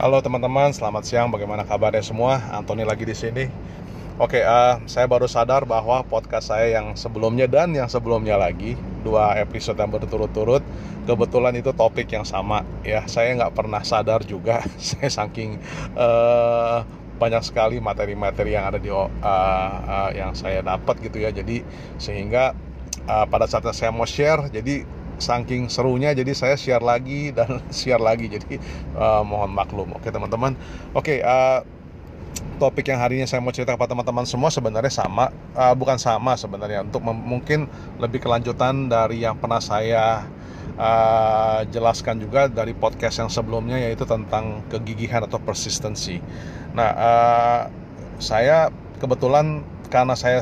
Halo teman-teman, selamat siang. Bagaimana kabarnya semua? Antoni lagi di sini. Oke, uh, saya baru sadar bahwa podcast saya yang sebelumnya dan yang sebelumnya lagi dua episode yang berturut-turut kebetulan itu topik yang sama ya. Saya nggak pernah sadar juga. saya saking uh, banyak sekali materi-materi yang ada di uh, uh, yang saya dapat gitu ya. Jadi sehingga uh, pada saat saya mau share, jadi saking serunya jadi saya share lagi dan share lagi. Jadi uh, mohon maklum. Oke teman-teman. Oke uh, topik yang hari ini saya mau cerita kepada teman-teman semua sebenarnya sama uh, bukan sama sebenarnya. Untuk mungkin lebih kelanjutan dari yang pernah saya uh, jelaskan juga dari podcast yang sebelumnya yaitu tentang kegigihan atau persistency nah uh, saya kebetulan karena saya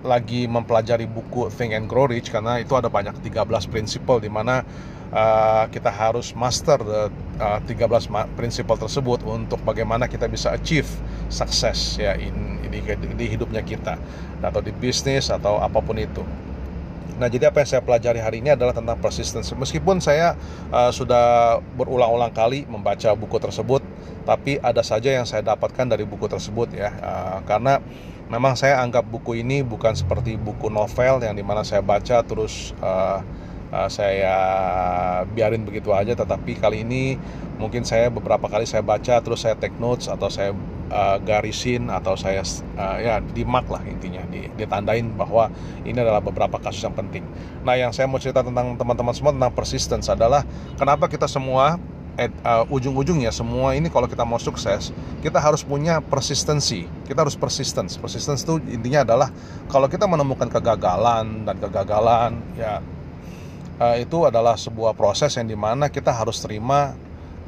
lagi mempelajari buku Think and Grow Rich karena itu ada banyak 13 prinsipal di mana uh, kita harus master the, uh, 13 prinsipal tersebut untuk bagaimana kita bisa achieve sukses ya in, di, di hidupnya kita atau di bisnis atau apa pun itu. Nah, jadi apa yang saya pelajari hari ini adalah tentang persistence. Meskipun saya uh, sudah berulang-ulang kali membaca buku tersebut, tapi ada saja yang saya dapatkan dari buku tersebut ya, uh, karena memang saya anggap buku ini bukan seperti buku novel yang di mana saya baca terus uh, uh, saya biarin begitu aja, tetapi kali ini mungkin saya beberapa kali saya baca terus saya take notes atau saya uh, garisin atau saya uh, ya di mark lah intinya di, ditandain bahwa ini adalah beberapa kasus yang penting. Nah yang saya mau cerita tentang teman-teman semua tentang persistence adalah kenapa kita semua uh, ujung-ujungnya semua ini kalau kita mau sukses kita harus punya persistensi. Kita harus persistence. Persistence itu intinya adalah kalau kita menemukan kegagalan dan kegagalan ya uh, itu adalah sebuah proses yang di mana kita harus terima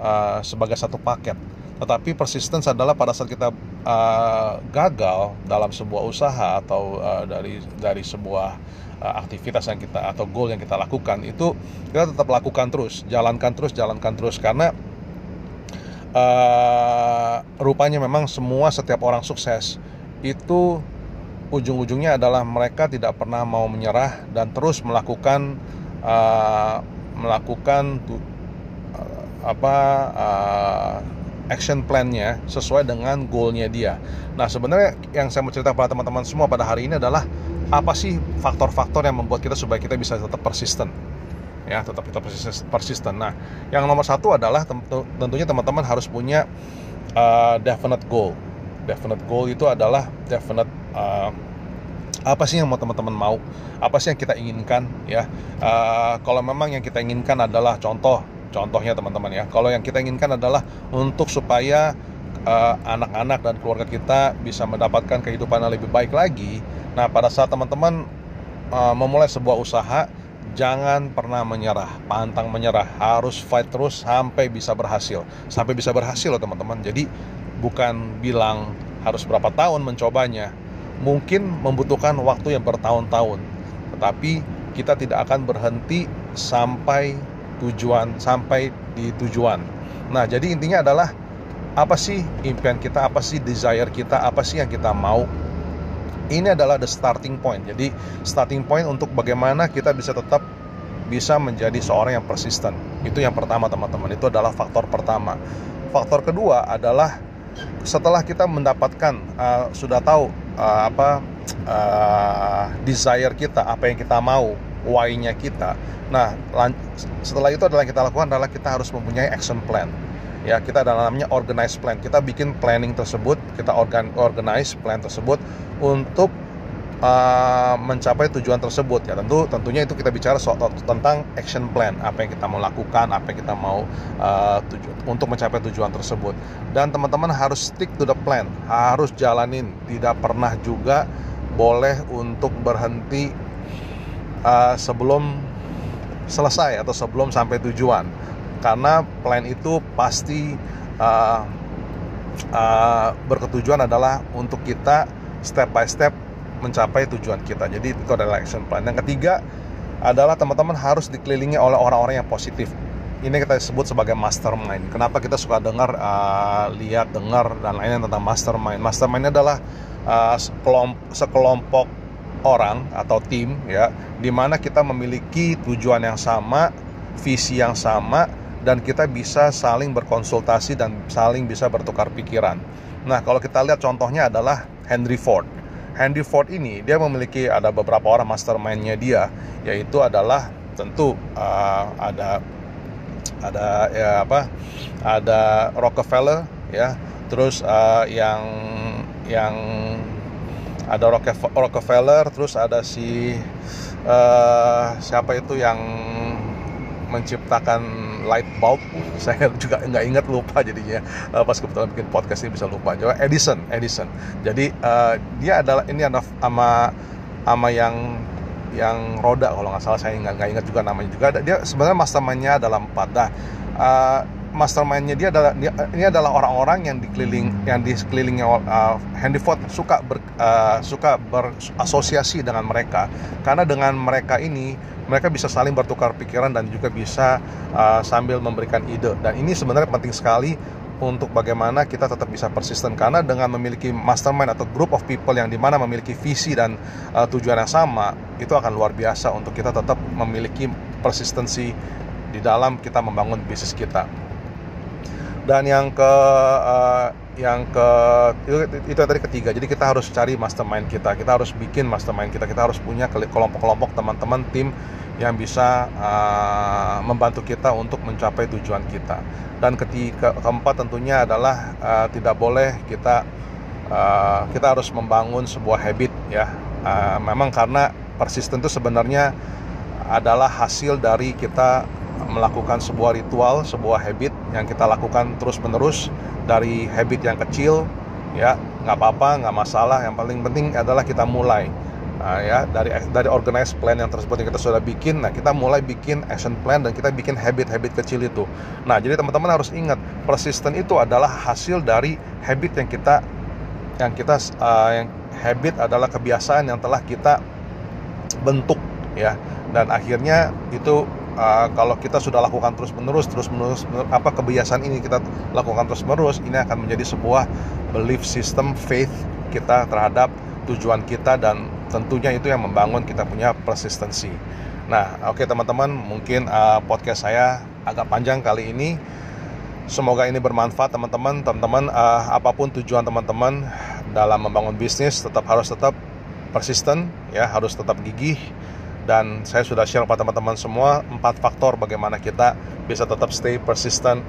uh, sebagai satu paket. Tetapi persistence adalah pada saat kita uh, gagal dalam sebuah usaha atau uh, dari dari sebuah aktivitas yang kita atau goal yang kita lakukan itu kita tetap lakukan terus, jalankan terus, jalankan terus karena uh, rupanya memang semua setiap orang sukses itu ujung-ujungnya adalah mereka tidak pernah mau menyerah dan terus melakukan uh, melakukan uh, apa uh, action plan-nya sesuai dengan goalnya dia. Nah sebenarnya yang saya mau cerita kepada teman-teman semua pada hari ini adalah apa sih faktor-faktor yang membuat kita supaya kita bisa tetap persisten ya tetap kita persisten. Nah yang nomor satu adalah tentunya teman-teman harus punya uh, definite goal. Definite goal itu adalah definite uh, apa sih yang mau teman-teman mau apa sih yang kita inginkan ya uh, kalau memang yang kita inginkan adalah contoh Contohnya teman-teman ya, kalau yang kita inginkan adalah untuk supaya anak-anak uh, dan keluarga kita bisa mendapatkan kehidupan yang lebih baik lagi. Nah, pada saat teman-teman uh, memulai sebuah usaha, jangan pernah menyerah, pantang menyerah, harus fight terus sampai bisa berhasil. Sampai bisa berhasil loh teman-teman. Jadi bukan bilang harus berapa tahun mencobanya. Mungkin membutuhkan waktu yang bertahun-tahun. Tetapi kita tidak akan berhenti sampai tujuan sampai di tujuan. Nah, jadi intinya adalah apa sih impian kita, apa sih desire kita, apa sih yang kita mau. Ini adalah the starting point. Jadi starting point untuk bagaimana kita bisa tetap bisa menjadi seorang yang persisten. Itu yang pertama teman-teman. Itu adalah faktor pertama. Faktor kedua adalah setelah kita mendapatkan uh, sudah tahu uh, apa uh, desire kita, apa yang kita mau, why-nya kita. Nah, setelah itu adalah yang kita lakukan adalah kita harus mempunyai action plan. Ya, kita ada namanya organize plan. Kita bikin planning tersebut, kita organ organize plan tersebut untuk uh, mencapai tujuan tersebut ya. Tentu tentunya itu kita bicara soal tentang action plan, apa yang kita mau lakukan, apa yang kita mau uh, tuju untuk mencapai tujuan tersebut. Dan teman-teman harus stick to the plan, harus jalanin, tidak pernah juga boleh untuk berhenti uh, sebelum selesai atau sebelum sampai tujuan karena plan itu pasti uh, uh, berketujuan adalah untuk kita step by step mencapai tujuan kita jadi itu adalah action plan yang ketiga adalah teman-teman harus dikelilingi oleh orang-orang yang positif ini kita sebut sebagai mastermind. Kenapa kita suka dengar, uh, lihat, dengar dan lainnya tentang mastermind? Mastermind adalah uh, sekelompok orang atau tim ya di mana kita memiliki tujuan yang sama, visi yang sama dan kita bisa saling berkonsultasi dan saling bisa bertukar pikiran. Nah, kalau kita lihat contohnya adalah Henry Ford. Henry Ford ini dia memiliki ada beberapa orang mastermindnya dia, yaitu adalah tentu uh, ada ada ya apa ada Rockefeller ya terus uh, yang yang ada Rockefeller terus ada si uh, siapa itu yang menciptakan light bulb. Saya juga nggak ingat lupa jadinya. Uh, pas kebetulan bikin podcast ini bisa lupa. Coba Edison Edison. Jadi uh, dia adalah ini adalah ama ama yang yang roda kalau nggak salah. Saya nggak ingat juga namanya juga. Dia sebenarnya mastermindnya dalam empat. Dah uh, mastermindnya dia adalah dia, ini adalah orang-orang yang dikeliling yang di sekelilingnya uh, Henry Ford suka ber, uh, suka berasosiasi dengan mereka. Karena dengan mereka ini mereka bisa saling bertukar pikiran dan juga bisa uh, sambil memberikan ide. Dan ini sebenarnya penting sekali untuk bagaimana kita tetap bisa persisten. Karena dengan memiliki mastermind atau group of people yang di mana memiliki visi dan uh, tujuan yang sama itu akan luar biasa untuk kita tetap memiliki persistensi di dalam kita membangun bisnis kita dan yang ke uh, yang ke itu, itu tadi ketiga. Jadi kita harus cari mastermind kita. Kita harus bikin mastermind kita. Kita harus punya kelompok-kelompok teman-teman tim yang bisa uh, membantu kita untuk mencapai tujuan kita. Dan ketiga keempat tentunya adalah uh, tidak boleh kita uh, kita harus membangun sebuah habit ya. Uh, memang karena persisten itu sebenarnya adalah hasil dari kita melakukan sebuah ritual, sebuah habit yang kita lakukan terus-menerus dari habit yang kecil, ya nggak apa-apa, nggak masalah. Yang paling penting adalah kita mulai, nah, ya dari dari organize plan yang tersebut yang kita sudah bikin. Nah kita mulai bikin action plan dan kita bikin habit-habit kecil itu. Nah jadi teman-teman harus ingat persisten itu adalah hasil dari habit yang kita yang kita uh, yang habit adalah kebiasaan yang telah kita bentuk ya dan akhirnya itu uh, kalau kita sudah lakukan terus menerus terus menerus apa kebiasaan ini kita lakukan terus menerus ini akan menjadi sebuah belief system faith kita terhadap tujuan kita dan tentunya itu yang membangun kita punya persistensi. Nah, oke okay, teman-teman, mungkin uh, podcast saya agak panjang kali ini. Semoga ini bermanfaat teman-teman. Teman-teman, uh, apa pun tujuan teman-teman dalam membangun bisnis, tetap harus tetap persisten, ya harus tetap gigih dan saya sudah share kepada teman-teman semua empat faktor bagaimana kita bisa tetap stay persistent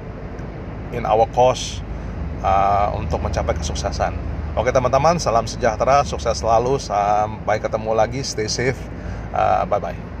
in our cause uh, untuk mencapai kesuksesan. Oke teman-teman, salam sejahtera, sukses selalu, sampai ketemu lagi, stay safe, uh, bye bye.